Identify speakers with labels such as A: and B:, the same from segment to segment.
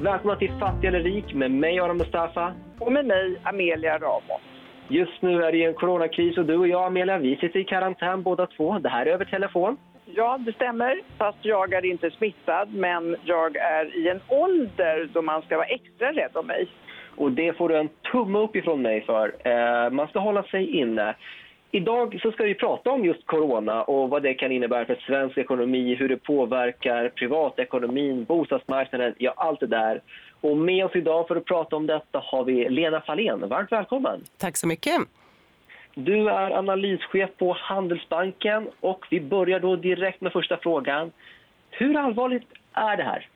A: Välkomna till Fattig eller rik med mig Aron Mustafa.
B: Och med mig Amelia Ramos.
A: Just nu är det en coronakris och du och jag Amelia, vi sitter i karantän båda två. Det här är över telefon.
B: Ja, det stämmer. Fast jag är inte smittad, men jag är i en ålder då man ska vara extra rädd om mig.
A: Och det får du en tumme upp ifrån mig för. Eh, man ska hålla sig inne. Idag så ska vi prata om just corona och vad det kan innebära för svensk ekonomi, hur det påverkar privatekonomin, bostadsmarknaden, ja allt det där. Och med oss idag för att prata om detta har vi Lena Fahlén. Varmt välkommen!
C: Tack så mycket!
A: Du är analyschef på Handelsbanken och vi börjar då direkt med första frågan. Hur allvarligt är det här?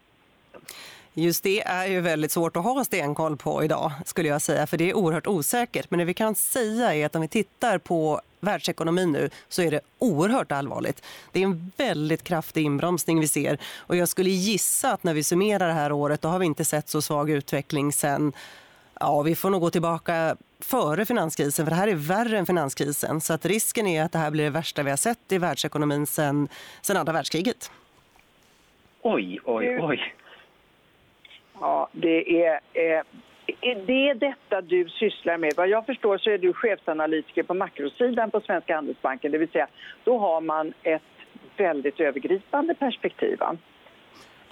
C: Just det är ju väldigt svårt att ha stenkoll på idag skulle jag säga för det är oerhört osäkert. Men det vi kan säga är att om vi tittar på världsekonomin nu så är det oerhört allvarligt. Det är en väldigt kraftig inbromsning vi ser och jag skulle gissa att när vi summerar det här året då har vi inte sett så svag utveckling sen Ja, vi får nog gå tillbaka före finanskrisen, för det här är värre än finanskrisen. Så att risken är att det här blir det värsta vi har sett i världsekonomin sen, sen andra världskriget.
A: Oj, oj, oj.
B: Ja, det är, eh, det är detta du sysslar med. Vad jag förstår så är du chefsanalytiker på makrosidan på Svenska Handelsbanken. Det vill säga, då har man ett väldigt övergripande perspektiv.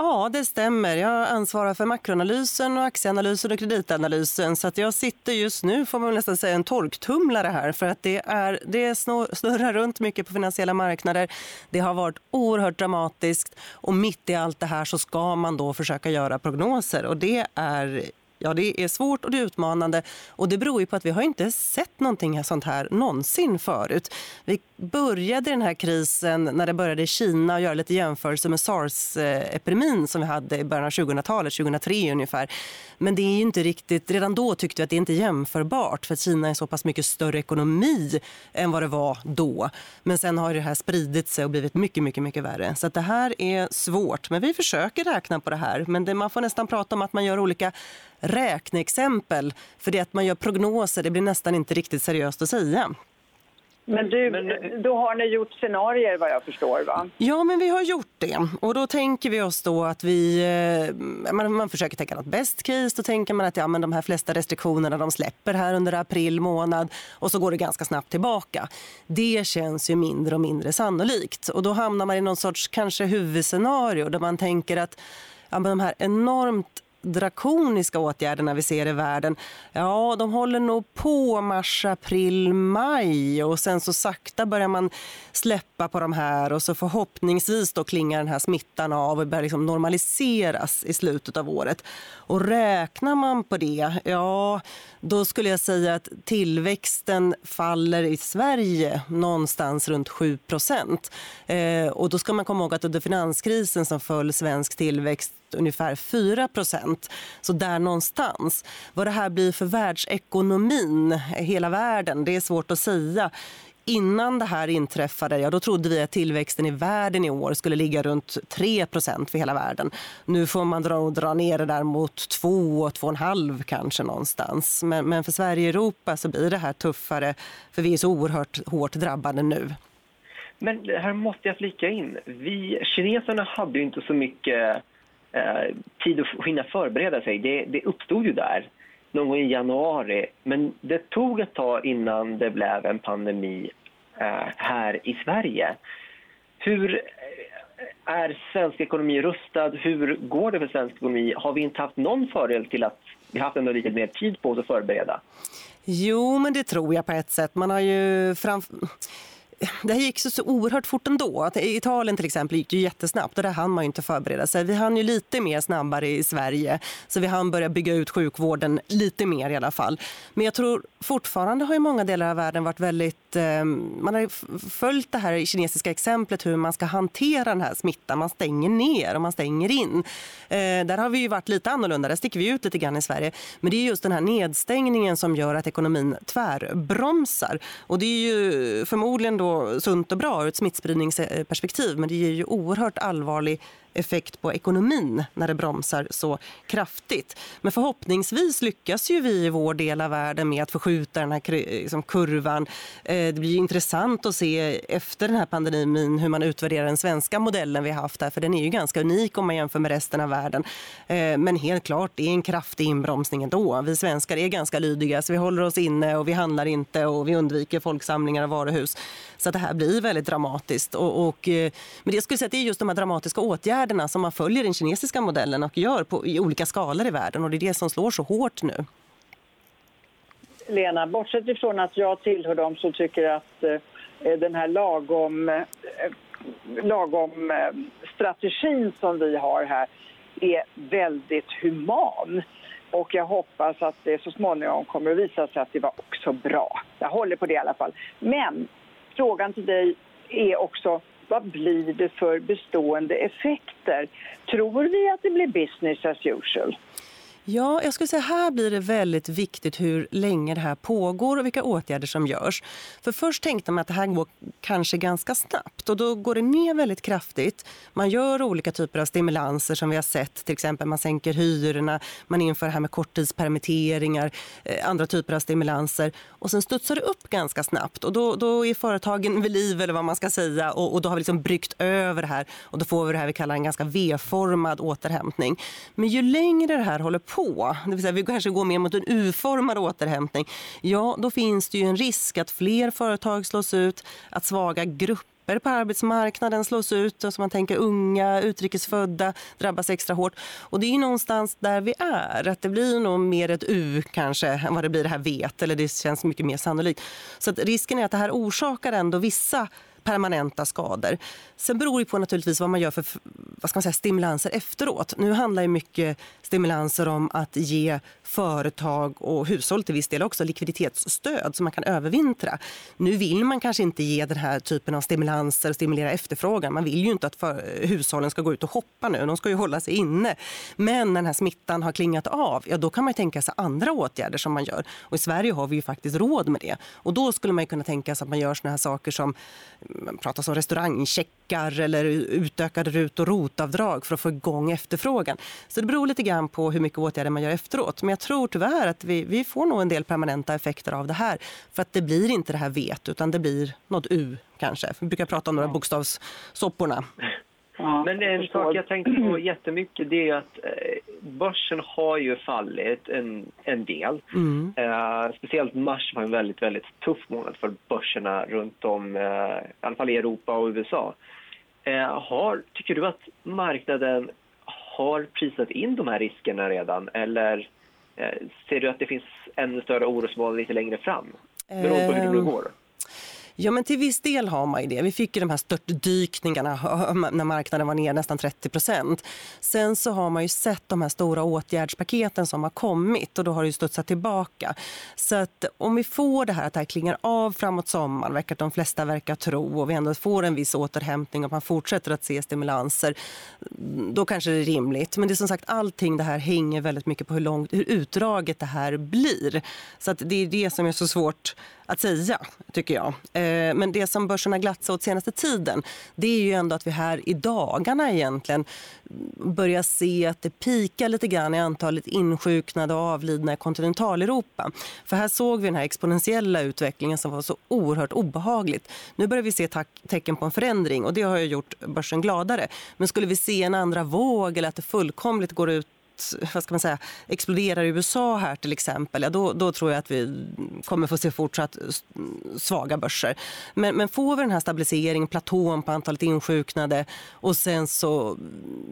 C: Ja, det stämmer. Jag ansvarar för makroanalysen och aktieanalysen och kreditanalysen. Så att jag sitter just nu, får man nästan säga, en torktumlare här. För att det, är, det snurrar runt mycket på finansiella marknader. Det har varit oerhört dramatiskt. Och mitt i allt det här så ska man då försöka göra prognoser. Och det är Ja, det är svårt och det är utmanande. Och det beror ju på att vi har inte sett någonting sånt här någonsin förut. Vi började den här krisen när det började i Kina och göra lite jämförelse med sars-epidemin som vi hade i början av 2000-talet, 2003 ungefär. Men det är inte riktigt, redan då tyckte vi att det inte är jämförbart för Kina är så pass mycket större ekonomi än vad det var då. Men sen har det här spridit sig och blivit mycket, mycket, mycket värre. Så det här är svårt. Men vi försöker räkna på det här. Men det, man får nästan prata om att man gör olika räkneexempel. För det att man gör prognoser, det blir nästan inte riktigt seriöst att säga.
B: Men du, då har ni gjort scenarier vad jag förstår va?
C: Ja, men vi har gjort det. Och då tänker vi oss då att vi, eh, man, man försöker tänka något best case. Då tänker man att ja, men de här flesta restriktionerna de släpper här under april månad och så går det ganska snabbt tillbaka. Det känns ju mindre och mindre sannolikt. Och då hamnar man i någon sorts kanske huvudscenario där man tänker att ja, men de här enormt drakoniska åtgärderna vi ser i världen, ja, de håller nog på mars, april, maj och sen så sakta börjar man släppa på de här och så förhoppningsvis då klingar den här smittan av och börjar liksom normaliseras i slutet av året. Och räknar man på det, ja, då skulle jag säga att tillväxten faller i Sverige någonstans runt 7 procent. Eh, och då ska man komma ihåg att under finanskrisen som föll svensk tillväxt ungefär 4 procent. Så där någonstans. Vad det här blir för världsekonomin, hela världen, det är svårt att säga. Innan det här inträffade, ja, då trodde vi att tillväxten i världen i år skulle ligga runt 3% för hela världen. Nu får man dra, dra ner det där mot 2, 2,5 kanske någonstans. Men, men för Sverige och Europa så blir det här tuffare för vi är så oerhört hårt drabbade nu.
A: Men här måste jag flika in. Vi, kineserna hade ju inte så mycket eh, tid att hinna förbereda sig. Det, det uppstod ju där någon gång i januari. Men det tog ett tag innan det blev en pandemi eh, här i Sverige. Hur eh, är svensk ekonomi rustad? Hur går det för svensk ekonomi? Har vi inte haft någon fördel till att vi haft ändå lite mer tid på oss att förbereda?
C: Jo, men det tror jag på ett sätt. Man har ju framför det gick så, så oerhört fort ändå. I Italien till exempel gick det jättesnabbt och där hann man inte förbereda sig. Vi hann ju lite mer snabbare i Sverige så vi hann börja bygga ut sjukvården lite mer i alla fall. Men jag tror fortfarande har ju många delar av världen varit väldigt... Eh, man har följt det här kinesiska exemplet hur man ska hantera den här smittan. Man stänger ner och man stänger in. Eh, där har vi ju varit lite annorlunda. Där sticker vi ut lite grann i Sverige. Men det är just den här nedstängningen som gör att ekonomin tvärbromsar. Och det är ju förmodligen då sunt och bra ur ett smittspridningsperspektiv men det ger ju oerhört allvarlig effekt på ekonomin när det bromsar så kraftigt. Men förhoppningsvis lyckas ju vi i vår del av världen med att förskjuta den här liksom, kurvan. Eh, det blir intressant att se efter den här pandemin hur man utvärderar den svenska modellen vi har haft här, för den är ju ganska unik om man jämför med resten av världen. Eh, men helt klart, det är en kraftig inbromsning ändå. Vi svenskar är ganska lydiga, så vi håller oss inne och vi handlar inte och vi undviker folksamlingar och varuhus. Så det här blir väldigt dramatiskt. Och, och, eh, men det skulle säga att det är just de här dramatiska åtgärderna som man följer den kinesiska modellen och gör på, i olika skalor i världen. Och det är det som slår så hårt nu.
B: Lena, bortsett ifrån att jag tillhör dem som tycker att eh, den här lagom, eh, lagom eh, strategin som vi har här är väldigt human. Och jag hoppas att det så småningom kommer att visa sig att det var också bra. Jag håller på det i alla fall. Men frågan till dig är också vad blir det för bestående effekter? Tror vi att det blir business as usual?
C: Ja, jag skulle säga här blir det väldigt viktigt hur länge det här pågår och vilka åtgärder som görs. För först tänkte man att det här går kanske ganska snabbt och då går det ner väldigt kraftigt. Man gör olika typer av stimulanser som vi har sett, till exempel man sänker hyrorna, man inför det här med korttidspermitteringar, eh, andra typer av stimulanser och sen studsar det upp ganska snabbt och då, då är företagen vid liv eller vad man ska säga och, och då har vi liksom bryggt över det här och då får vi det här vi kallar en ganska V-formad återhämtning. Men ju längre det här håller på på, det vill säga vi kanske går mer mot en U-formad återhämtning, ja då finns det ju en risk att fler företag slås ut, att svaga grupper på arbetsmarknaden slås ut. Alltså man tänker unga, utrikesfödda drabbas extra hårt. Och det är någonstans där vi är. Att det blir nog mer ett U kanske än vad det blir det här vet. Eller det känns mycket mer sannolikt. Så att risken är att det här orsakar ändå vissa permanenta skador. Sen beror det på naturligtvis vad man gör för vad ska man säga, stimulanser efteråt. Nu handlar ju mycket stimulanser om att ge företag och hushåll till viss del också likviditetsstöd så man kan övervintra. Nu vill man kanske inte ge den här typen av stimulanser och stimulera efterfrågan. Man vill ju inte att för, hushållen ska gå ut och hoppa nu. De ska ju hålla sig inne. Men när den här smittan har klingat av, ja då kan man tänka sig andra åtgärder som man gör. Och i Sverige har vi ju faktiskt råd med det. Och då skulle man kunna tänka sig att man gör såna här saker som man pratar om restaurangcheckar eller utökade RUT och ROT-avdrag för att få igång efterfrågan. Så det beror lite grann på hur mycket åtgärder man gör efteråt. Men jag tror tyvärr att vi, vi får nog en del permanenta effekter av det här. För att det blir inte det här vet utan det blir något U kanske. Vi brukar prata om några bokstavssopporna.
A: Ja, Men en sak jag tänkte på jättemycket det är att eh, börsen har ju fallit en, en del. Mm. Eh, speciellt mars var en väldigt, väldigt tuff månad för börserna runt om, eh, i alla fall i Europa och USA. Eh, har, tycker du att marknaden har prisat in de här riskerna redan eller eh, ser du att det finns ännu större orosmoln lite längre fram? Beroende på hur det går.
C: Ja, men till viss del har man ju det. Vi fick ju de här störtdykningarna när marknaden var ner nästan 30 procent. Sen så har man ju sett de här stora åtgärdspaketen som har kommit och då har det ju studsat tillbaka. Så att om vi får det här att det här klingar av framåt sommaren, verkar de flesta verkar tro och vi ändå får en viss återhämtning och man fortsätter att se stimulanser, då kanske det är rimligt. Men det är som sagt allting det här hänger väldigt mycket på hur långt, hur utdraget det här blir. Så att det är det som är så svårt att säga, tycker jag. Eh, men det som börsen har glatt sig åt senaste tiden det är ju ändå att vi här i dagarna egentligen börjar se att det pikar lite grann i antalet insjuknade och avlidna i kontinentaleuropa. För här såg vi den här exponentiella utvecklingen som var så oerhört obehagligt. Nu börjar vi se tecken på en förändring och det har ju gjort börsen gladare. Men skulle vi se en andra våg eller att det fullkomligt går ut vad ska man säga, exploderar i USA här till exempel, ja, då, då tror jag att vi kommer få se fortsatt svaga börser. Men, men får vi den här stabiliseringen, platån på antalet insjuknade och sen så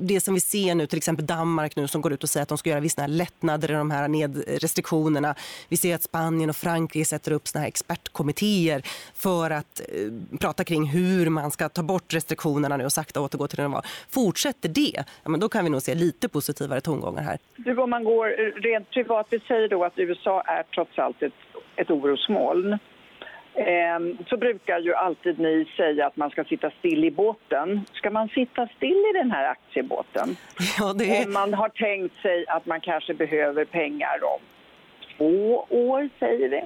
C: det som vi ser nu, till exempel Danmark nu som går ut och säger att de ska göra vissa lättnader i de här restriktionerna. Vi ser att Spanien och Frankrike sätter upp såna här expertkommittéer för att eh, prata kring hur man ska ta bort restriktionerna nu och sakta återgå till det de var. Fortsätter det, ja, men då kan vi nog se lite positivare tongångar gånger här.
B: Du, om man går rent privat, vi säger då att USA är trots allt ett, ett orosmoln. Ehm, så brukar ju alltid ni säga att man ska sitta still i båten. Ska man sitta still i den här aktiebåten?
C: Ja, det.
B: Om man har tänkt sig att man kanske behöver pengar om två år, säger vi.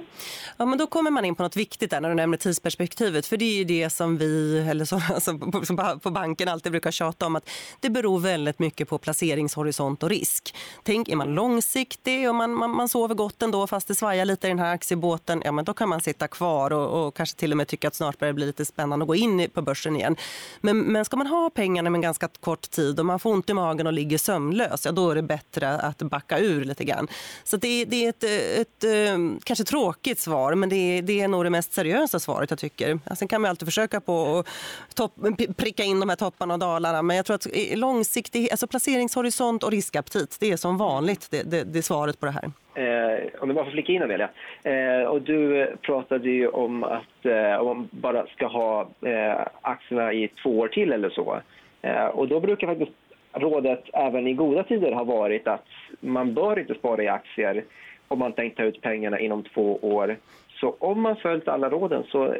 C: Ja, men då kommer man in på något viktigt där när du nämner tidsperspektivet. För det är ju det som vi, eller så, alltså, på, på banken alltid brukar tjata om. att Det beror väldigt mycket på placeringshorisont och risk. Tänk, är man långsiktig och man, man, man sover gott ändå fast det svajar lite i den här aktiebåten. Ja, men då kan man sitta kvar och, och kanske till och med tycka att snart börjar det bli lite spännande att gå in på börsen igen. Men, men ska man ha pengarna med en ganska kort tid och man får ont i magen och ligger sömnlös, ja, då är det bättre att backa ur lite grann. Så det, det är ett, eh, ett, ehm, kanske tråkigt svar, men det är, det är nog det mest seriösa svaret jag tycker. Sen kan man alltid försöka på att topp, pricka in de här topparna och dalarna, men jag tror att långsiktig, alltså placeringshorisont och riskaptit, det är som vanligt det, det, det är svaret på det här.
A: Eh, om du bara får flika in Amelia. Eh, och du pratade ju om att eh, om man bara ska ha eh, aktierna i två år till eller så. Eh, och då brukar faktiskt rådet även i goda tider ha varit att man bör inte spara i aktier om man tänkt ta ut pengarna inom två år. Så om man följt alla råden så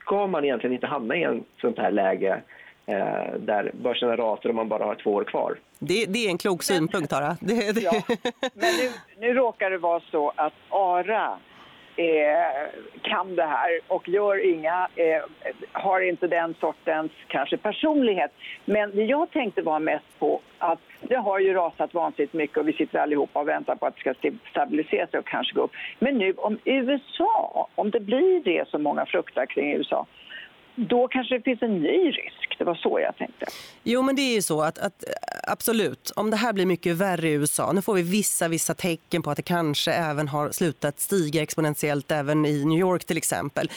A: ska man egentligen inte hamna i en sånt här läge eh, där börsen rasar och man bara har två år kvar.
C: Det, det är en klok synpunkt, Tara. Det,
B: det. Ja. Men nu, nu råkar det vara så att ARA eh, kan det här och gör inga, eh, har inte den sortens kanske personlighet. Men det jag tänkte var mest på att det har ju rasat vansinnigt mycket och vi sitter allihopa och väntar på att det ska stabilisera sig och kanske gå upp. Men nu om USA, om det blir det som många fruktar kring USA, då kanske det finns en ny risk. Det var så jag tänkte.
C: Jo, men det är ju så att, att, eh, absolut, om det här blir mycket värre i USA, nu får vi vissa, vissa tecken på att det kanske även har slutat stiga exponentiellt även i New York till exempel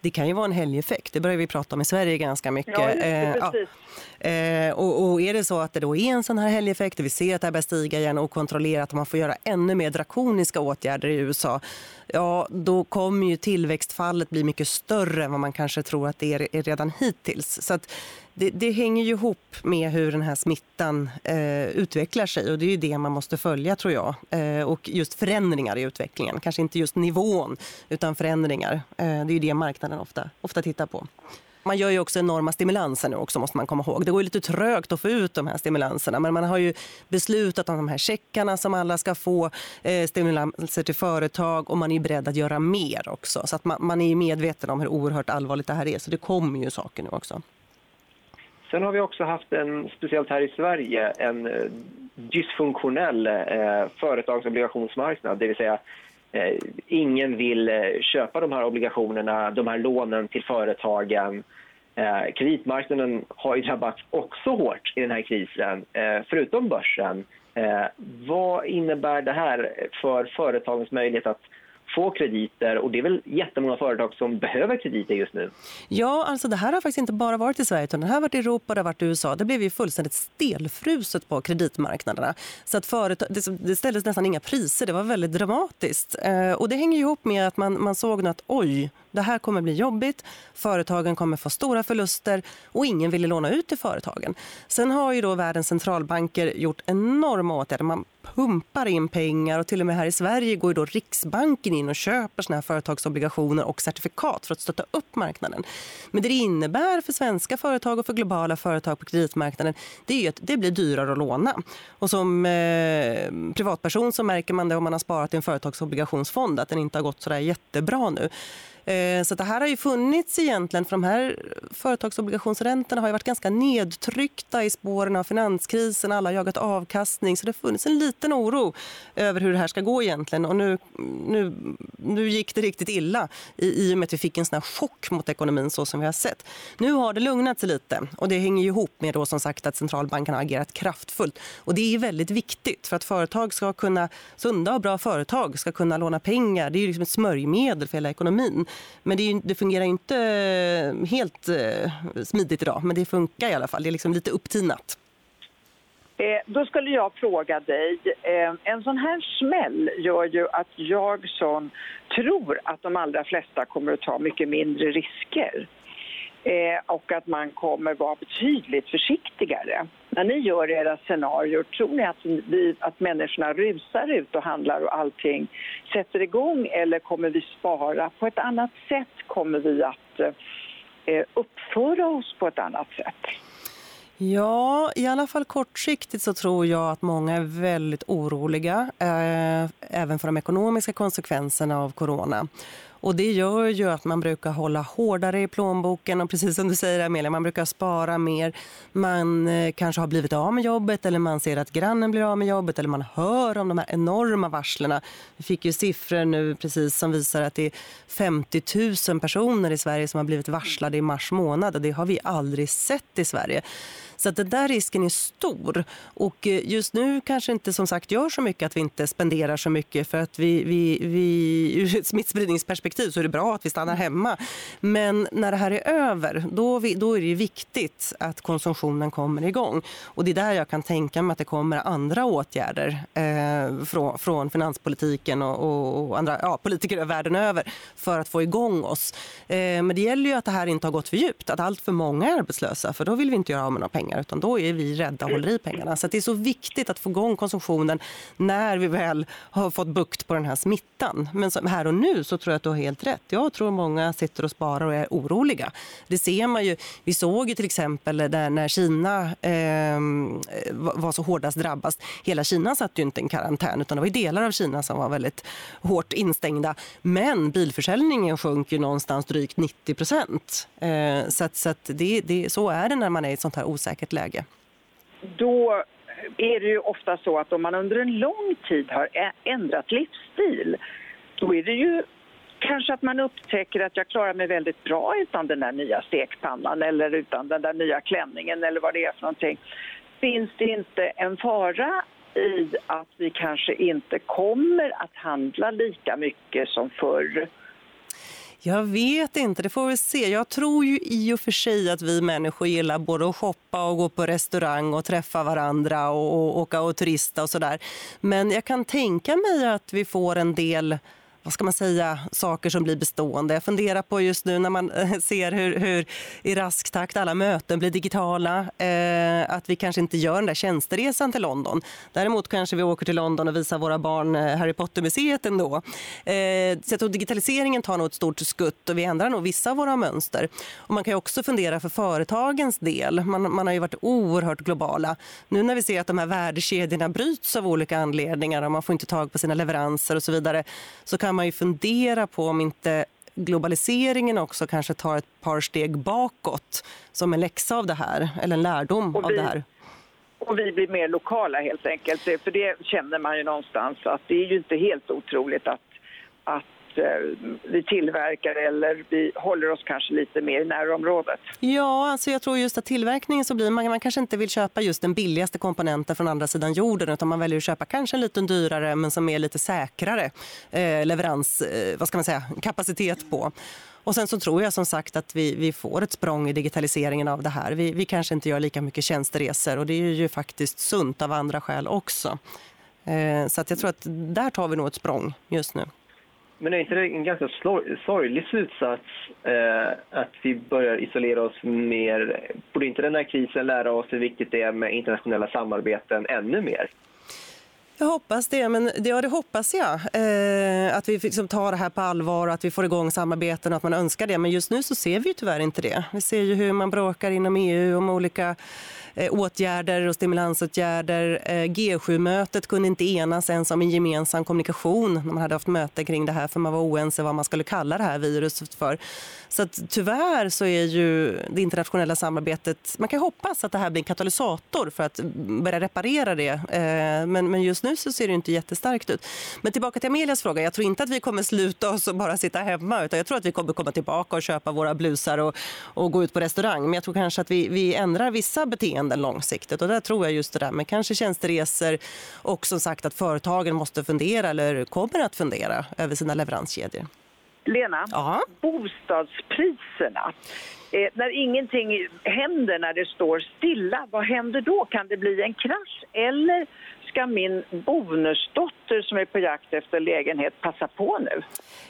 C: det kan ju vara en helgeffekt. Det börjar vi prata om i Sverige ganska mycket. Ja,
B: det, precis.
C: Eh, och, och, är det så att det då är en sån här helgeffekt, vi ser att det här börjar stiga igen okontrollerat och man får göra ännu mer drakoniska åtgärder i USA, ja då kommer ju tillväxtfallet bli mycket större än vad man kanske tror att det är redan hittills. Så att det, det, hänger ju ihop med hur den här smittan eh, utvecklar sig och det är ju det man måste följa tror jag. Eh, och just förändringar i utvecklingen, kanske inte just nivån utan förändringar. Eh, det är ju det marknaden ofta, ofta tittar på. Man gör ju också enorma stimulanser nu också måste man komma ihåg. Det går lite trögt att få ut de här stimulanserna men man har ju beslutat om de här checkarna som alla ska få, eh, stimulanser till företag och man är beredd att göra mer också. Så att man, man är medveten om hur oerhört allvarligt det här är så det kommer ju saker nu också.
A: Sen har vi också haft en, speciellt här i Sverige, en eh, dysfunktionell eh, företagsobligationsmarknad. Det vill säga, eh, ingen vill eh, köpa de här obligationerna, de här lånen till företagen. Eh, kreditmarknaden har ju drabbats också hårt i den här krisen, eh, förutom börsen. Eh, vad innebär det här för företagens möjlighet att få krediter och det är väl jättemånga företag som behöver krediter just nu.
C: Ja, alltså det här har faktiskt inte bara varit i Sverige utan det här har varit i Europa, det har varit i USA. Det blev ju fullständigt stelfruset på kreditmarknaderna. Så att företag, det ställdes nästan inga priser, det var väldigt dramatiskt. Eh, och det hänger ihop med att man, man såg att oj, det här kommer bli jobbigt, företagen kommer få stora förluster och ingen ville låna ut till företagen. Sen har ju då världens centralbanker gjort enorma åtgärder. Man pumpar in pengar och till och med här i Sverige går då Riksbanken in och köper såna här företagsobligationer och certifikat för att stötta upp marknaden. Men det det innebär för svenska företag och för globala företag på kreditmarknaden det är att det blir dyrare att låna. Och som eh, privatperson så märker man det om man har sparat i en företagsobligationsfond att den inte har gått så där jättebra nu. Eh, så det här har ju funnits egentligen, för de här företagsobligationsräntorna har ju varit ganska nedtryckta i spåren av finanskrisen, alla har jagat avkastning, så det har funnits en liten oro över hur det här ska gå egentligen. Och nu, nu, nu gick det riktigt illa i, i och med att vi fick en sån här chock mot ekonomin så som vi har sett. Nu har det lugnat sig lite och det hänger ihop med då som sagt att centralbanken har agerat kraftfullt. Och det är väldigt viktigt för att företag ska kunna, sunda och bra företag ska kunna låna pengar. Det är ju liksom ett smörjmedel för hela ekonomin. Men det, är, det fungerar inte eh, helt eh, smidigt idag, men det funkar i alla fall. Det är liksom lite upptinat.
B: Eh, då skulle jag fråga dig, eh, en sån här smäll gör ju att jag som tror att de allra flesta kommer att ta mycket mindre risker. Eh, och att man kommer vara betydligt försiktigare. När ni gör era scenarier, tror ni att, vi, att människorna rusar ut och handlar och allting sätter igång eller kommer vi spara på ett annat sätt? Kommer vi att eh, eh uppföra oss på ett annat sätt?
C: Ja, i alla fall kortsiktigt så tror jag att många är väldigt oroliga, eh, även för de ekonomiska konsekvenserna av corona. Och det gör ju att man brukar hålla hårdare i plånboken och precis som du säger Amelia, man brukar spara mer. Man eh, kanske har blivit av med jobbet eller man ser att grannen blir av med jobbet eller man hör om de här enorma varslerna. Vi fick ju siffror nu precis som visar att det är 50 000 personer i Sverige som har blivit varslade i mars månad och det har vi aldrig sett i Sverige. Så att den där risken är stor. Och eh, just nu kanske inte som sagt gör så mycket att vi inte spenderar så mycket för att vi, vi, vi, ur ett smittspridningsperspektiv så är det bra att vi stannar hemma. Men när det här är över då, vi, då är det viktigt att konsumtionen kommer igång. Och det är där jag kan tänka mig att det kommer andra åtgärder eh, från, från finanspolitiken och, och, och, andra ja, politiker världen över för att få igång oss. Eh, men det gäller ju att det här inte har gått för djupt, att allt för många är arbetslösa för då vill vi inte göra av med några pengar pengar utan då är vi rädda och håller i pengarna. Så det är så viktigt att få igång konsumtionen när vi väl har fått bukt på den här smittan. Men här och nu så tror jag att du har helt rätt. Jag tror många sitter och sparar och är oroliga. Det ser man ju. Vi såg ju till exempel där när Kina eh, var så hårdast drabbas. Hela Kina satt ju inte i karantän utan det var delar av Kina som var väldigt hårt instängda. Men bilförsäljningen sjönk ju någonstans drygt 90 procent. Eh, så att, så, att det, det, så är det när man är i ett sånt här osäkert osäkert läge?
B: Då är det ju ofta så att om man under en lång tid har ändrat livsstil då är det ju kanske att man upptäcker att jag klarar mig väldigt bra utan den där nya stekpannan eller utan den där nya klänningen eller vad det är för någonting. Finns det inte en fara i att vi kanske inte kommer att handla lika mycket som förr?
C: Jag vet inte, det får vi se. Jag tror ju i och för sig att vi människor gillar både att shoppa och gå på restaurang och träffa varandra och, och åka och turista och sådär. Men jag kan tänka mig att vi får en del vad ska man säga, saker som blir bestående. Jag funderar på just nu när man eh, ser hur, hur i rask takt alla möten blir digitala, eh, att vi kanske inte gör den där tjänsteresan till London. Däremot kanske vi åker till London och visar våra barn eh, Harry Potter-museet ändå. Eh, så jag tror digitaliseringen tar nog ett stort skutt och vi ändrar nog vissa av våra mönster. Och man kan också fundera för företagens del. Man, man har ju varit oerhört globala. Nu när vi ser att de här värdekedjorna bryts av olika anledningar och man får inte tag på sina leveranser och så vidare så kan kan man ju fundera på om inte globaliseringen också kanske tar ett par steg bakåt som en läxa av det här, eller en lärdom vi, av det här.
B: Och vi blir mer lokala helt enkelt, för det känner man ju någonstans att det är ju inte helt otroligt att, att Eh, vi tillverkar eller vi håller oss kanske lite mer i närområdet.
C: Ja, alltså jag tror just att tillverkningen så blir man, man kanske inte vill köpa just den billigaste komponenten från andra sidan jorden utan man väljer att köpa kanske en lite dyrare men som är lite säkrare eh, leverans, eh, vad ska man säga, kapacitet på. Och sen så tror jag som sagt att vi, vi får ett språng i digitaliseringen av det här. Vi, vi kanske inte gör lika mycket tjänsteresor och det är ju faktiskt sunt av andra skäl också. Eh, så att jag tror att där tar vi nog ett språng just nu.
A: Men är inte det en ganska sorglig slutsats eh, att vi börjar isolera oss mer? Borde inte den här krisen lära oss hur viktigt det är med internationella samarbeten ännu mer?
C: Jag hoppas det, men ja, det hoppas jag. Eh, att vi liksom tar det här på allvar och att vi får igång samarbeten och att man önskar det. Men just nu så ser vi tyvärr inte det. Vi ser ju hur man bråkar inom EU om olika Eh, åtgärder och stimulansåtgärder. Eh, G7-mötet kunde inte enas ens om en gemensam kommunikation när man hade haft möte kring det här för man var oense vad man skulle kalla det här viruset för. Så att, tyvärr så är ju det internationella samarbetet, man kan hoppas att det här blir en katalysator för att börja reparera det. Eh, men, men just nu så ser det inte jättestarkt ut. Men tillbaka till Amelias fråga, jag tror inte att vi kommer sluta oss och bara sitta hemma utan jag tror att vi kommer komma tillbaka och köpa våra blusar och, och gå ut på restaurang. Men jag tror kanske att vi, vi ändrar vissa beteenden långsiktigt. Och där tror jag just det där med kanske tjänsteresor och som sagt att företagen måste fundera eller kommer att fundera över sina leveranskedjor.
B: Lena,
C: ja.
B: bostadspriserna. Eh, när ingenting händer, när det står stilla, vad händer då? Kan det bli en krasch? Eller ska min bonusdotter som är på jakt efter lägenhet passa på nu?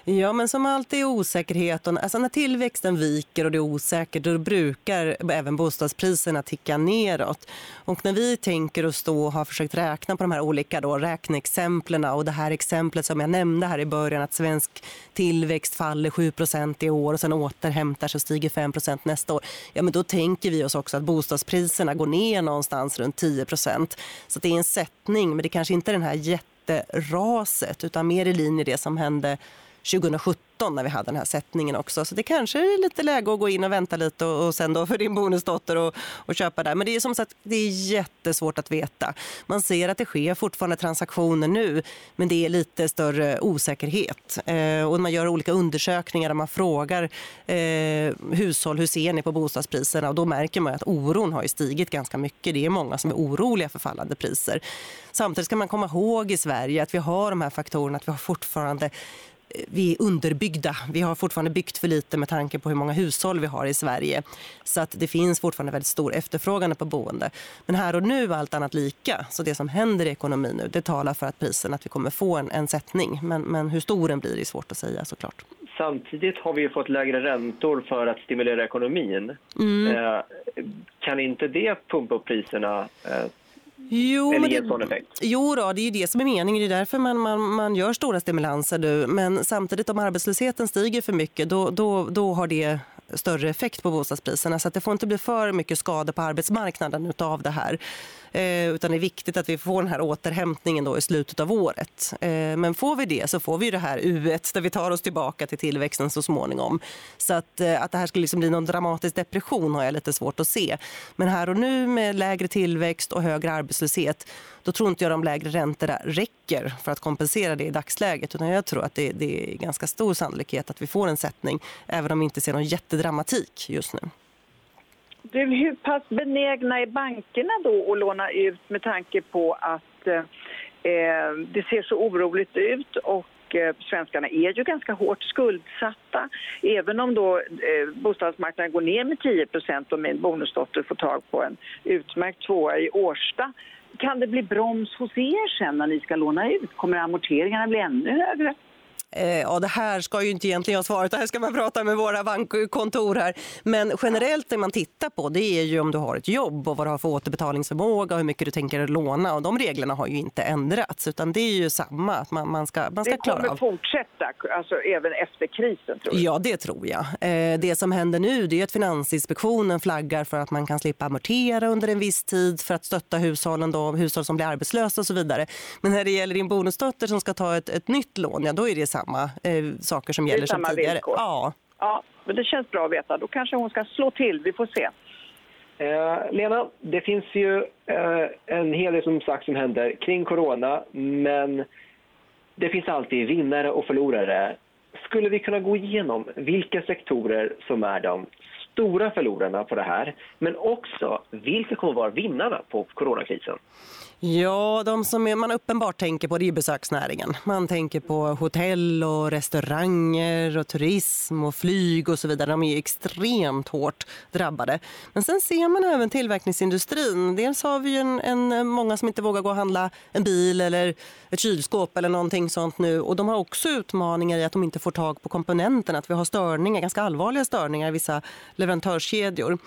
C: Ja, men som alltid är osäkerheten, alltså när tillväxten viker och det är osäkert då brukar även bostadspriserna ticka neråt. Och när vi tänker oss då och har försökt räkna på de här olika då, räkneexemplen och det här exemplet som jag nämnde här i början att svensk tillväxt faller 7% i år och sen återhämtar sig och stiger 5% nästa år. Ja, men då tänker vi oss också att bostadspriserna går ner någonstans runt 10% Så det är en brottning men det kanske inte är den här jätteraset utan mer i linje det som hände 2017 när vi hade den här sättningen också. Så det kanske är lite läge att gå in och vänta lite och, och sen då för din bonusdotter och, och köpa där. Men det är som sagt det är jättesvårt att veta. Man ser att det sker fortfarande transaktioner nu men det är lite större osäkerhet. Eh, och man gör olika undersökningar där man frågar eh, hushåll hur ser ni på bostadspriserna och då märker man att oron har stigit ganska mycket. Det är många som är oroliga för fallande priser. Samtidigt ska man komma ihåg i Sverige att vi har de här faktorerna att vi har fortfarande vi är underbyggda. Vi har fortfarande byggt för lite med tanke på hur många hushåll vi har i Sverige. Så att det finns fortfarande väldigt stor efterfrågan på boende. Men här och nu allt annat lika. Så det som händer i ekonomin nu, det talar för att prisen att vi kommer få en, en sättning. Men, men hur stor den blir är svårt att säga såklart.
A: Samtidigt har vi fått lägre räntor för att stimulera ekonomin. Mm. Eh, kan inte det pumpa upp priserna eh,
C: Jo, Eller ge sån effekt? Jo då, det är ju det som är meningen. Det är därför man, man, man gör stora stimulanser nu. Men samtidigt om arbetslösheten stiger för mycket då, då, då har det större effekt på bostadspriserna. Så att det får inte bli för mycket skador på arbetsmarknaden av det här. Eh, utan det är viktigt att vi får den här återhämtningen då i slutet av året. Eh, men får vi det så får vi det här U1 där vi tar oss tillbaka till tillväxten så småningom. Så att, eh, att det här skulle liksom bli någon dramatisk depression har jag lite svårt att se. Men här och nu med lägre tillväxt och högre arbetslöshet då tror inte jag de lägre räntorna räcker för att kompensera det i dagsläget. Utan jag tror att det, det är ganska stor sannolikhet att vi får en sättning även om vi inte ser någon dramatik just nu.
B: Du, hur pass benägna är bankerna då att låna ut med tanke på att eh, det ser så oroligt ut och eh, svenskarna är ju ganska hårt skuldsatta. Även om då eh, bostadsmarknaden går ner med 10 och min bonusdotter får tag på en utmärkt tvåa i Årsta kan det bli broms hos er sen när ni ska låna ut? Kommer amorteringarna bli ännu högre?
C: Eh, ja, det här ska ju inte egentligen jag svara Det här ska man prata med våra bankkontor här. Men generellt det man tittar på det är ju om du har ett jobb och vad du har för återbetalningsförmåga och hur mycket du tänker låna. Och de reglerna har ju inte ändrats utan det är ju samma. Att man, man ska, man ska
B: det kommer
C: av.
B: fortsätta alltså även efter krisen tror jag.
C: Ja, det tror jag. Eh, det som händer nu det är att Finansinspektionen flaggar för att man kan slippa amortera under en viss tid för att stötta hushållen då, hushåll som blir arbetslösa och så vidare. Men när det gäller din bonusdotter som ska ta ett, ett nytt lån, ja då är det samma samma eh, saker som gäller som tidigare.
B: Villkor. Ja. ja, men det känns bra att veta. Då kanske hon ska slå till. Vi får se.
A: Eh, Lena, det finns ju eh, en hel del som sagt som händer kring corona, men det finns alltid vinnare och förlorare. Skulle vi kunna gå igenom vilka sektorer som är de stora förlorarna på det här, men också vilka kommer att vara vinnarna på coronakrisen?
C: Ja, de som man uppenbart tänker på det är besöksnäringen. Man tänker på hotell och restauranger och turism och flyg och så vidare. De är extremt hårt drabbade. Men sen ser man även tillverkningsindustrin. Dels har vi en, en, många som inte vågar gå och handla en bil eller ett kylskåp eller någonting sånt nu. Och de har också utmaningar i att de inte får tag på komponenterna. Att vi har störningar, ganska allvarliga störningar i vissa leverantörskedjor.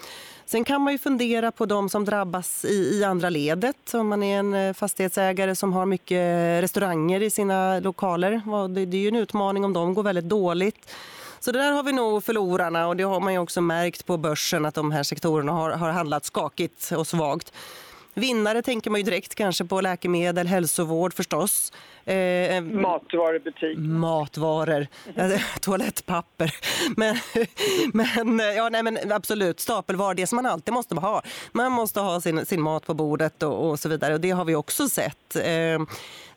C: Sen kan man ju fundera på de som drabbas i, i andra ledet. Om man är en eh, fastighetsägare som har mycket eh, restauranger i sina lokaler. Det, det är ju en utmaning om de går väldigt dåligt. Så där har vi nog förlorarna och det har man ju också märkt på börsen att de här sektorerna har, har handlat skakigt och svagt. Vinnare tänker man ju direkt kanske på läkemedel, hälsovård förstås.
B: Eh, Matvarubutik.
C: Matvaror, toalettpapper. Men, men, ja, nej, men absolut, stapelvaror, det som man alltid måste ha. Man måste ha sin, sin mat på bordet och, och så vidare och det har vi också sett. Eh,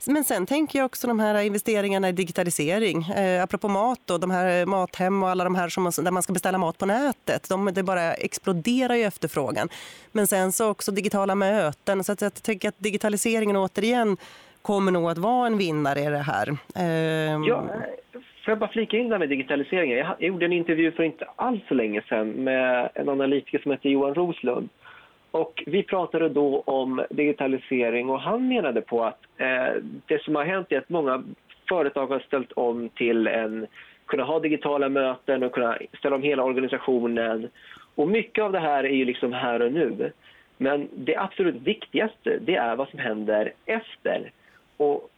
C: men sen tänker jag också de här investeringarna i digitalisering. Eh, apropå mat då, de här Mathem och alla de här som, där man ska beställa mat på nätet. De, det bara exploderar ju efterfrågan. Men sen så också digitala möten. Så att jag tänker att digitaliseringen återigen kommer nog att vara en vinnare i det här.
A: Ehm, ja, Får jag bara flika in där med digitaliseringen? Jag gjorde en intervju för inte alls så länge sedan med en analytiker som heter Johan Roslund. Och vi pratade då om digitalisering och han menade på att eh, det som har hänt är att många företag har ställt om till en kunna ha digitala möten och kunna ställa om hela organisationen. Och mycket av det här är ju liksom här och nu. Men det absolut viktigaste det är vad som händer efter. Och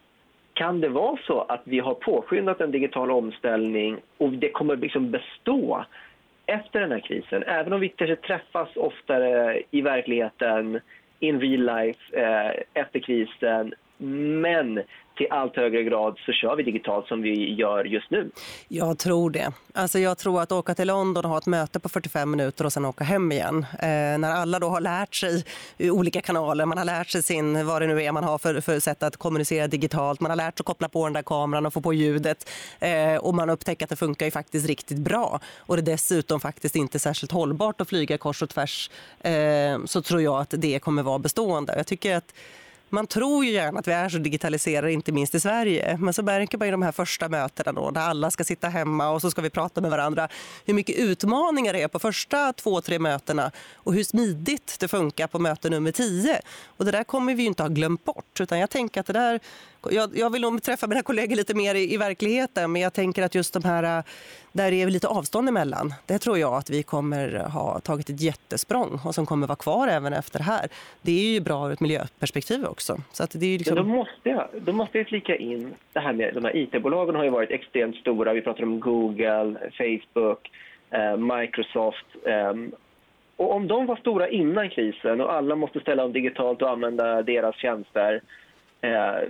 A: kan det vara så att vi har påskyndat en digital omställning och det kommer liksom bestå efter den här krisen, även om vi kanske träffas oftare i verkligheten, in real life, eh, efter krisen. Men till allt högre grad så kör vi digitalt som vi gör just nu.
C: Jag tror det. Alltså jag tror att åka till London och ha ett möte på 45 minuter och sen åka hem igen. Eh, när alla då har lärt sig olika kanaler, man har lärt sig sin, vad det nu är man har för, för sätt att kommunicera digitalt, man har lärt sig att koppla på den där kameran och få på ljudet eh, och man upptäcker att det funkar ju faktiskt riktigt bra och det är dessutom faktiskt inte särskilt hållbart att flyga kors och tvärs eh, så tror jag att det kommer vara bestående. Jag tycker att man tror ju gärna att vi är så digitaliserade, inte minst i Sverige. Men så märker man i de här första mötena då, där alla ska sitta hemma och så ska vi prata med varandra, hur mycket utmaningar det är på första två, tre mötena och hur smidigt det funkar på möte nummer tio. Och det där kommer vi ju inte ha glömt bort, utan jag tänker att det där jag, jag vill nog träffa mina kollegor lite mer i, i, verkligheten men jag tänker att just de här äh, där är lite avstånd emellan. Det tror jag att vi kommer ha tagit ett jättesprång och som kommer vara kvar även efter det här. Det är ju bra ur ett miljöperspektiv också. Så att det är liksom...
A: då, måste jag, då måste jag flika in det här med de här IT-bolagen har ju varit extremt stora. Vi pratar om Google, Facebook, eh, Microsoft. Eh, och om de var stora innan krisen och alla måste ställa om digitalt och använda deras tjänster eh,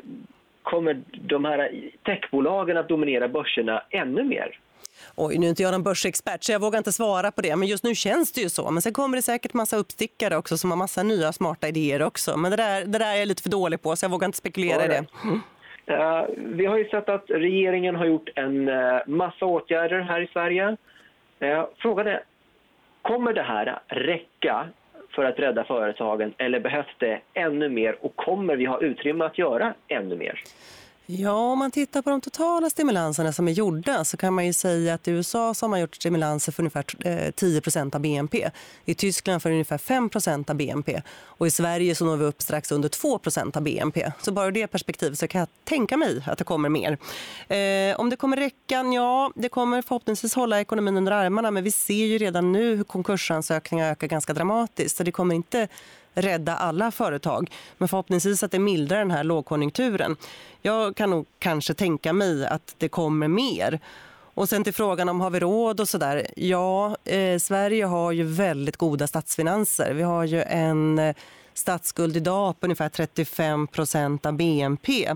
A: kommer de här techbolagen att dominera börserna ännu mer?
C: Oj, nu är inte jag någon börsexpert så jag vågar inte svara på det. Men just nu känns det ju så. Men sen kommer det säkert massa uppstickare också som har massa nya smarta idéer också. Men det där, det där är jag lite för dålig på så jag vågar inte spekulera i det.
A: Uh, vi har ju sett att regeringen har gjort en uh, massa åtgärder här i Sverige. Uh, frågan är, kommer det här räcka för att rädda företagen eller behövs det ännu mer och kommer vi ha utrymme att göra ännu mer?
C: Ja, om man tittar på de totala stimulanserna som är gjorda så kan man ju säga att i USA så har man gjort stimulanser för ungefär eh, 10 av BNP. I Tyskland för ungefär 5% av BNP. Och i Sverige så når vi upp strax under 2% av BNP. Så bara ur det perspektivet så kan jag tänka mig att det kommer mer. Eh, om det kommer räcka? Ja, det kommer förhoppningsvis hålla ekonomin under armarna. Men vi ser ju redan nu hur konkursansökningar ökar ganska dramatiskt. Så det kommer inte rädda alla företag. Men förhoppningsvis att det mildrar den här lågkonjunkturen. Jag kan nog kanske tänka mig att det kommer mer. Och sen till frågan om har vi råd och sådär. Ja, eh, Sverige har ju väldigt goda statsfinanser. Vi har ju en eh, statsskuld idag på ungefär 35 procent av BNP.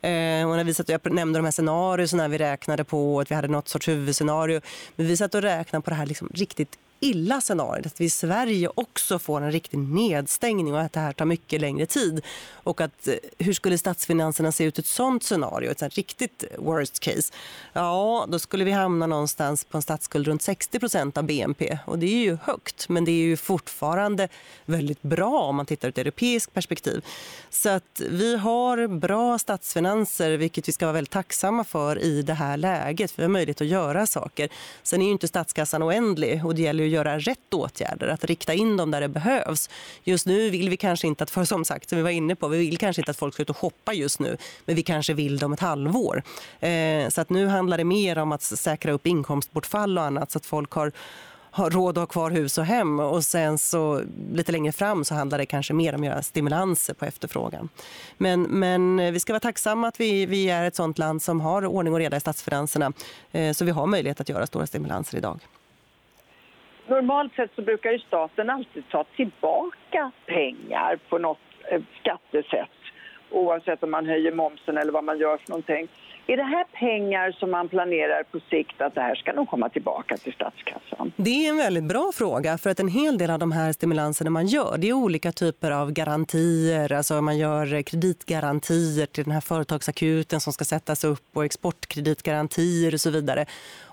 C: Eh, och när vi satt, jag nämnde de här scenarierna vi räknade på, att vi hade något sorts huvudscenario. Men vi satt och räknade på det här liksom riktigt illa scenariot, att vi i Sverige också får en riktig nedstängning och att det här tar mycket längre tid. Och att eh, hur skulle statsfinanserna se ut i ett sånt scenario, ett sånt riktigt worst case? Ja, då skulle vi hamna någonstans på en statsskuld runt 60 procent av BNP och det är ju högt, men det är ju fortfarande väldigt bra om man tittar ur ett europeiskt perspektiv. Så att vi har bra statsfinanser, vilket vi ska vara väldigt tacksamma för i det här läget. För vi har möjlighet att göra saker. Sen är ju inte statskassan oändlig och det gäller att göra rätt åtgärder, att rikta in dem där det behövs. Just nu vill vi kanske inte att, för som sagt, som vi var inne på, vi vill kanske inte att folk ska ut och shoppa just nu, men vi kanske vill det om ett halvår. Eh, så att nu handlar det mer om att säkra upp inkomstbortfall och annat så att folk har har råd att ha kvar hus och hem och sen så lite längre fram så handlar det kanske mer om att göra stimulanser på efterfrågan. Men, men eh, vi ska vara tacksamma att vi, vi är ett sånt land som har ordning och reda i statsfinanserna eh, så vi har möjlighet att göra stora stimulanser idag
B: normalt sett så brukar ju staten alltid ta tillbaka pengar på något eh, skattesätt oavsett om man höjer momsen eller vad man gör för någonting. Är det här pengar som man planerar på sikt att det här ska nog komma tillbaka till statskassan?
C: Det är en väldigt bra fråga för att en hel del av de här stimulanserna man gör det är olika typer av garantier. Alltså man gör kreditgarantier till den här företagsakuten som ska sättas upp och exportkreditgarantier och så vidare.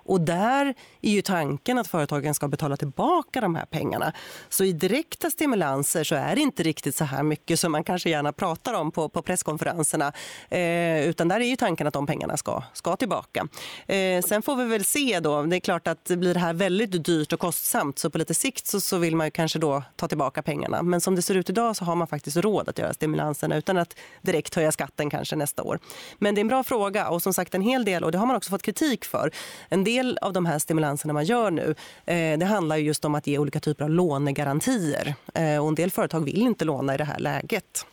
C: Och där är ju tanken att företagen ska betala tillbaka de här pengarna. Så i direkta stimulanser så är det inte riktigt så här mycket som man kanske gärna pratar om på, på presskonferenserna. Eh, utan där är ju tanken att de pengarna ska, ska tillbaka. Eh, sen får vi väl se då. Det är klart att blir det här väldigt dyrt och kostsamt så på lite sikt så, så vill man kanske då ta tillbaka pengarna. Men som det ser ut idag så har man faktiskt råd att göra stimulanserna utan att direkt höja skatten kanske nästa år. Men det är en bra fråga och som sagt en hel del och det har man också fått kritik för. En del del av de här stimulanserna man gör nu eh, det handlar just om att ge olika typer av lånegarantier. Eh, och en del företag vill inte låna i det här läget.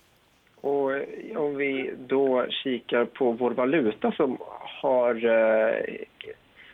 A: Och eh, om vi då kikar på vår valuta som har eh,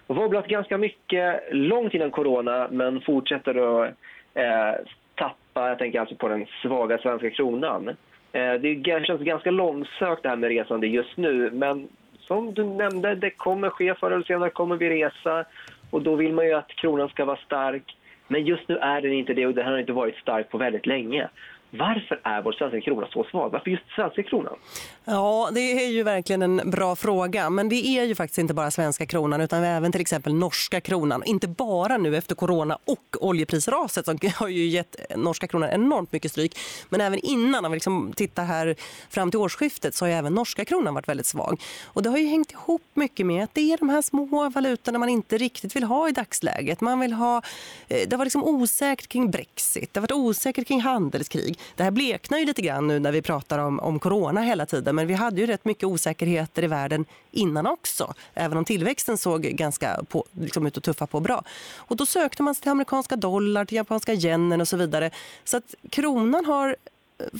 A: wobblat ganska mycket långt innan corona men fortsätter att eh, tappa, jag tänker alltså på den svaga svenska kronan. Eh, det känns ganska långsökt det här med resande just nu, men som du nämnde, det kommer ske förr eller senare kommer vi resa och då vill man ju att kronan ska vara stark. Men just nu är den inte det och den har inte varit stark på väldigt länge. Varför är vår svenska krona så svag? Varför just svenska kronan?
C: Ja, det är ju verkligen en bra fråga. Men det är ju faktiskt inte bara svenska kronan utan även till exempel norska kronan. Inte bara nu efter corona och oljeprisraset som har ju gett norska kronan enormt mycket stryk. Men även innan, om vi liksom tittar här fram till årsskiftet så har ju även norska kronan varit väldigt svag. Och det har ju hängt ihop mycket med att det är de här små valutorna man inte riktigt vill ha i dagsläget. Man vill ha, eh, det var liksom osäkert kring Brexit, det har varit osäkert kring handelskrig. Det här bleknar ju lite grann nu när vi pratar om, om corona hela tiden. Men vi hade ju rätt mycket osäkerheter i världen innan också. Även om tillväxten såg ganska på, liksom ut att tuffa på bra. Och då sökte man sig till amerikanska dollar, till japanska yenen och så vidare. Så att kronan har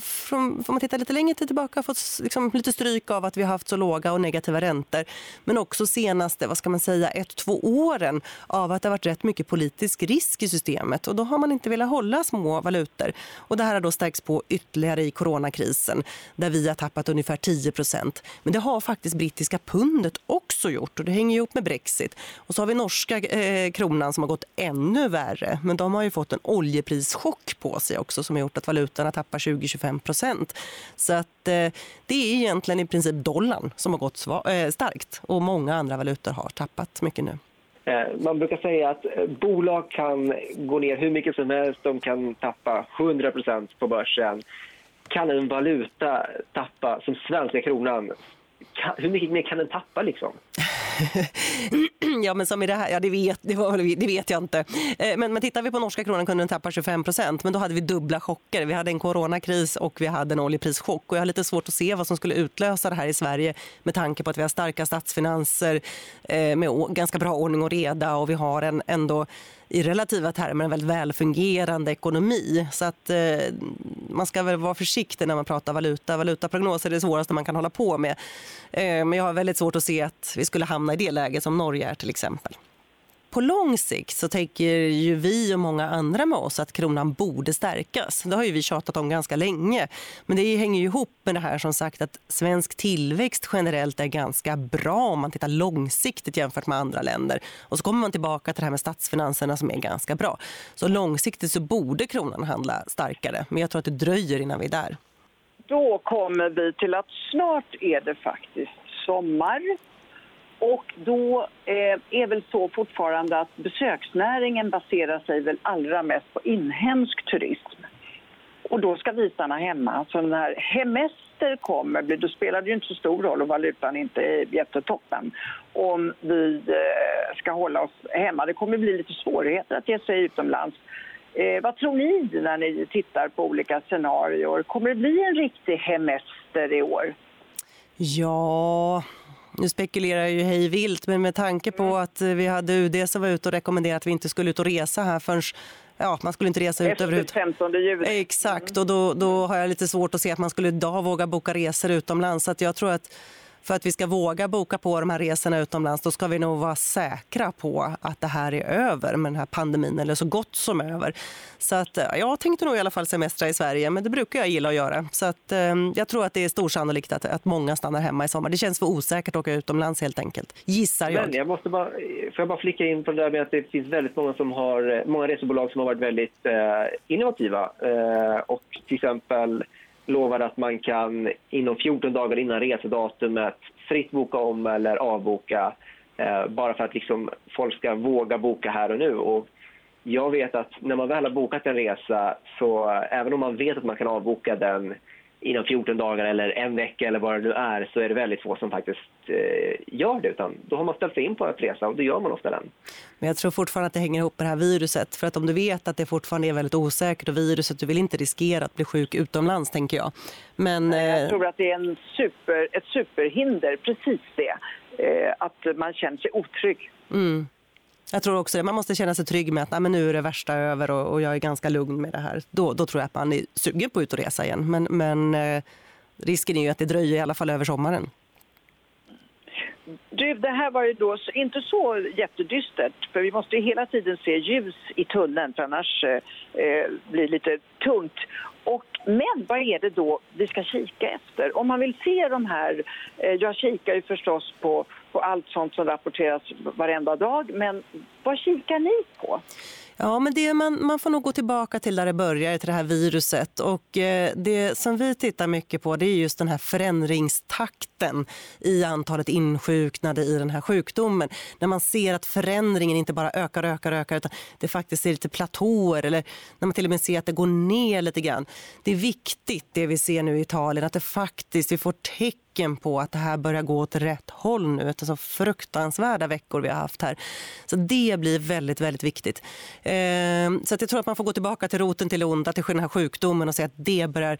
C: från, får man titta lite längre tid tillbaka fått liksom lite stryk av att vi har haft så låga och negativa räntor. Men också senaste, vad ska man säga, ett, två åren av att det har varit rätt mycket politisk risk i systemet. Och då har man inte velat hålla små valutor. Och det här har då stärkts på ytterligare i coronakrisen där vi har tappat ungefär 10 procent. Men det har faktiskt brittiska pundet också gjort och det hänger ihop med Brexit. Och så har vi norska eh, kronan som har gått ännu värre. Men de har ju fått en oljeprischock på sig också som har gjort att valutorna tappar 20 25 procent. Så att, eh, det är egentligen i princip dollarn som har gått eh, starkt och många andra valutor har tappat mycket nu.
A: Eh, man brukar säga att eh, bolag kan gå ner hur mycket som helst. De kan tappa 100 procent på börsen. Kan en valuta tappa, som svenska kronan, hur mycket mer kan den tappa? liksom?
C: ja, men som i det här, ja det vet, det, var, det vet jag inte. Eh, men, men tittar vi på norska kronan kunde den tappa 25 procent. Men då hade vi dubbla chocker. Vi hade en coronakris och vi hade en oljeprischock. Och jag har lite svårt att se vad som skulle utlösa det här i Sverige med tanke på att vi har starka statsfinanser eh, med ganska bra ordning och reda och vi har en ändå i relativa termer en väldigt välfungerande ekonomi. Så att eh, man ska väl vara försiktig när man pratar valuta. Valutaprognoser är det svåraste man kan hålla på med. Eh, men jag har väldigt svårt att se att vi skulle hamna i det läget som Norge är till exempel. På lång sikt så tänker ju vi och många andra med oss att kronan borde stärkas. Det har ju vi tjatat om ganska länge. Men det hänger ju ihop med det här som sagt att svensk tillväxt generellt är ganska bra om man tittar långsiktigt jämfört med andra länder. Och så kommer man tillbaka till det här med statsfinanserna som är ganska bra. Så långsiktigt så borde kronan handla starkare. Men jag tror att det dröjer innan vi är där.
B: Då kommer vi till att snart är det faktiskt sommar och då eh, är väl så fortfarande att besöksnäringen baserar sig väl allra mest på inhemsk turism. Och då ska vi stanna hemma. Så när hemester kommer, då spelar det ju inte så stor roll om valutan inte är jättetoppen. Om vi eh, ska hålla oss hemma. Det kommer bli lite svårigheter att ge sig utomlands. Eh, vad tror ni när ni tittar på olika scenarier? Kommer det bli en riktig hemester i år?
C: Ja, nu spekulerar jag ju hej vilt, men med tanke på mm. att vi hade UD som var ute och rekommenderade att vi inte skulle ut och resa här förrän ja, man skulle inte resa ut
B: överhuvudtaget. Efter 15 juli.
C: Exakt, och då, då har jag lite svårt att se att man skulle idag våga boka resor utomlands. Så jag tror att för att vi ska våga boka på de här resorna utomlands då ska vi nog vara säkra på att det här är över med den här pandemin eller så gott som över. Så att, eh, jag tänkte nog i alla fall semestra i Sverige men det brukar jag gilla att göra. Så att, ehm, jag tror att det är stor sannolikt att, att många stannar hemma i sommar. Det känns för osäkert att åka utomlands helt enkelt. Gissar jag.
A: Men jag måste bara, eh, får jag bara flicka in på det där med att det finns väldigt många som har, eh, många resebolag som har varit väldigt eh, innovativa eh, och till exempel lovar att man kan inom 14 dagar innan resedatumet fritt boka om eller avboka eh, bara för att liksom folk ska våga boka här och nu. Och jag vet att när man väl har bokat en resa så eh, även om man vet att man kan avboka den inom 14 dagar eller en vecka eller vad det nu är så är det väldigt få som faktiskt eh, gör det. Utan då har man ställt sig in på att resa och då gör man ofta den.
C: Men jag tror fortfarande att det hänger ihop med det här viruset. För att om du vet att det fortfarande är väldigt osäkert och viruset, du vill inte riskera att bli sjuk utomlands tänker jag.
B: Men, jag eh, tror att det är en super, ett superhinder, precis det. Eh, att man känner sig otrygg.
C: Mm. Jag tror också det. Man måste känna sig trygg med att nej, men nu är det värsta över och, och, jag är ganska lugn med det här. Då, då tror jag att man är sugen på att ut och resa igen. Men, men eh, risken är ju att det dröjer i alla fall över sommaren.
B: Du, det här var ju då inte så jättedystert för vi måste ju hela tiden se ljus i tunneln för annars eh, eh, blir det lite tungt. Och, men vad är det då vi ska kika efter? Om man vill se de här, eh, jag kikar ju förstås på, på allt sånt som rapporteras varenda dag, men vad kikar ni på?
C: Ja, men det man, man får nog gå tillbaka till där det började, till det här viruset. Och eh, det som vi tittar mycket på det är just den här förändringstakten i antalet insjuknade i den här sjukdomen. När man ser att förändringen inte bara ökar och ökar, ökar utan det faktiskt är lite platåer eller när man till och med ser att det går ner lite grann. Det är viktigt det vi ser nu i Italien, att det faktiskt vi får tecken tecken på att det här börjar gå åt rätt håll nu. efter så fruktansvärda veckor vi har haft här. Så det blir väldigt, väldigt viktigt. Eh, så att jag tror att man får gå tillbaka till roten till onda, till den här sjukdomen och se att det börjar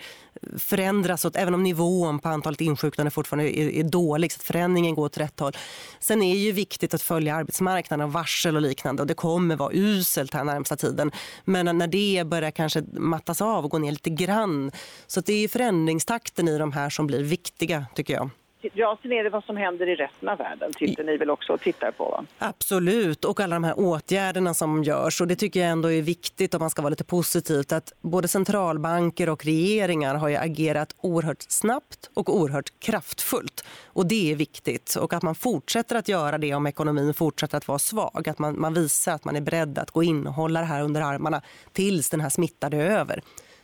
C: förändras. Åt, även om nivån på antalet insjuknade fortfarande är, är dålig, så att förändringen går åt rätt håll. Sen är det ju viktigt att följa arbetsmarknaden och varsel och liknande. Och det kommer vara uselt här närmsta tiden. Men när det börjar kanske mattas av och gå ner lite grann. Så det är förändringstakten i de här som blir viktiga tycker jag.
B: Ja, sen är det vad som händer i resten av världen. Tittar ni väl också och tittar på? Va?
C: Absolut, och alla de här åtgärderna som görs. Och det tycker jag ändå är viktigt om man ska vara lite positivt. Att både centralbanker och regeringar har agerat oerhört snabbt och oerhört kraftfullt. Och det är viktigt. Och att man fortsätter att göra det om ekonomin fortsätter att vara svag. Att man, man visar att man är beredd att gå in och hålla det här under armarna tills den här smittan är över.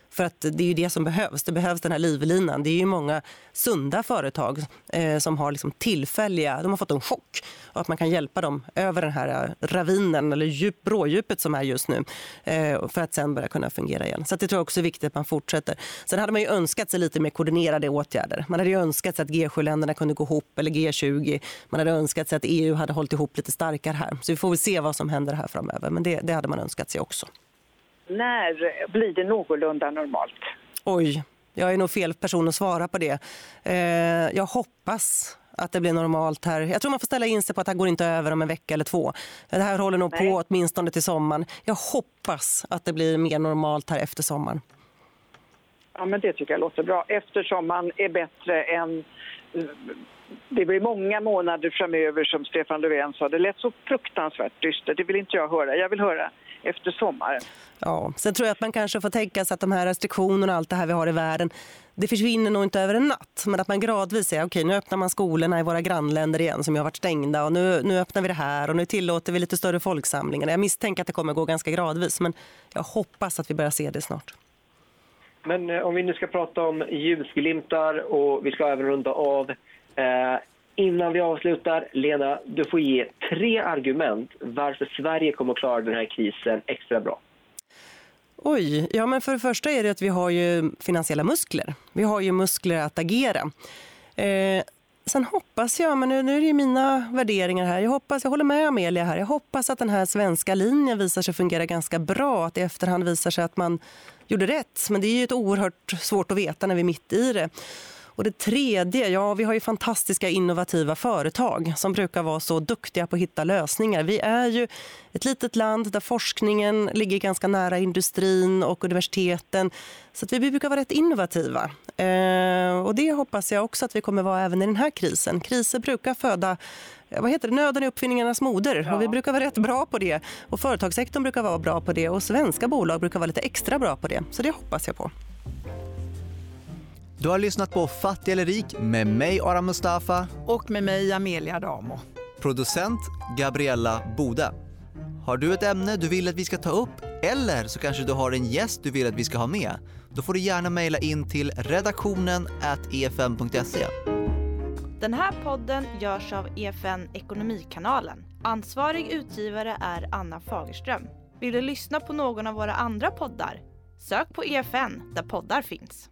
C: För att det är ju det som behövs. Det behövs den här livlinan. Det är ju många sunda företag eh, som har liksom tillfälliga, de har fått en chock. Och att man kan hjälpa dem över den här eh, ravinen eller djup, rådjupet som är just nu. Eh, för att sen börja kunna fungera igen. Så det tror jag också är viktigt att man fortsätter. Sen hade man ju önskat sig lite mer koordinerade åtgärder. Man hade ju önskat sig att G7-länderna kunde gå ihop eller G20. Man hade önskat sig att EU hade hållit ihop lite starkare här. Så vi får väl se vad som händer här framöver. Men det, det hade man önskat sig också.
B: När blir det någorlunda normalt?
C: Oj, jag är nog fel person att svara på det. Eh, jag hoppas att det blir normalt här. Jag tror man får ställa in sig på att det här går inte över om en vecka eller två. Det här håller nog Nej. på åtminstone till sommaren. Jag hoppas att det blir mer normalt här efter sommaren.
B: Ja, men det tycker jag låter bra eftersom man är bättre än det blir många månader framöver som Stefan Löfven sa. Det lät så fruktansvärt dystert. Det vill inte jag höra. Jag vill höra efter sommaren.
C: Ja, sen tror jag att man kanske får tänka sig att de här restriktionerna och allt det här vi har i världen det försvinner nog inte över en natt. Men att man gradvis säger okej okay, nu öppnar man skolorna i våra grannländer igen som har varit stängda och nu, nu öppnar vi det här och nu tillåter vi lite större folksamlingar. Jag misstänker att det kommer gå ganska gradvis men jag hoppas att vi börjar se det snart.
A: Men eh, om vi nu ska prata om ljusglimtar och vi ska även runda av. Eh, innan vi avslutar, Lena, du får ge tre argument varför Sverige kommer att klara den här krisen extra bra.
C: Oj, ja men för det första är det att vi har ju finansiella muskler. Vi har ju muskler att agera. Eh, sen hoppas jag, men nu, nu är det mina värderingar här, jag hoppas, jag håller med Amelia här, jag hoppas att den här svenska linjen visar sig fungera ganska bra, att i efterhand visar sig att man gjorde rätt. Men det är ju ett oerhört svårt att veta när vi är mitt i det. Och det tredje, ja vi har ju fantastiska innovativa företag som brukar vara så duktiga på att hitta lösningar. Vi är ju ett litet land där forskningen ligger ganska nära industrin och universiteten. Så vi brukar vara rätt innovativa. Eh, och det hoppas jag också att vi kommer vara även i den här krisen. Kriser brukar föda vad heter det, nöden är uppfinningarnas moder. Ja. Och vi brukar vara rätt bra på det. Och företagssektorn brukar vara bra på det. Och svenska bolag brukar vara lite extra bra på det. Så det hoppas jag på.
D: Du har lyssnat på Fattig eller rik med mig Aram Mustafa
E: och med mig Amelia Damo.
D: Producent Gabriella Bode. Har du ett ämne du vill att vi ska ta upp eller så kanske du har en gäst du vill att vi ska ha med? Då får du gärna mejla in till redaktionen efn.se.
F: Den här podden görs av EFN Ekonomikanalen. Ansvarig utgivare är Anna Fagerström. Vill du lyssna på någon av våra andra poddar? Sök på EFN där poddar finns.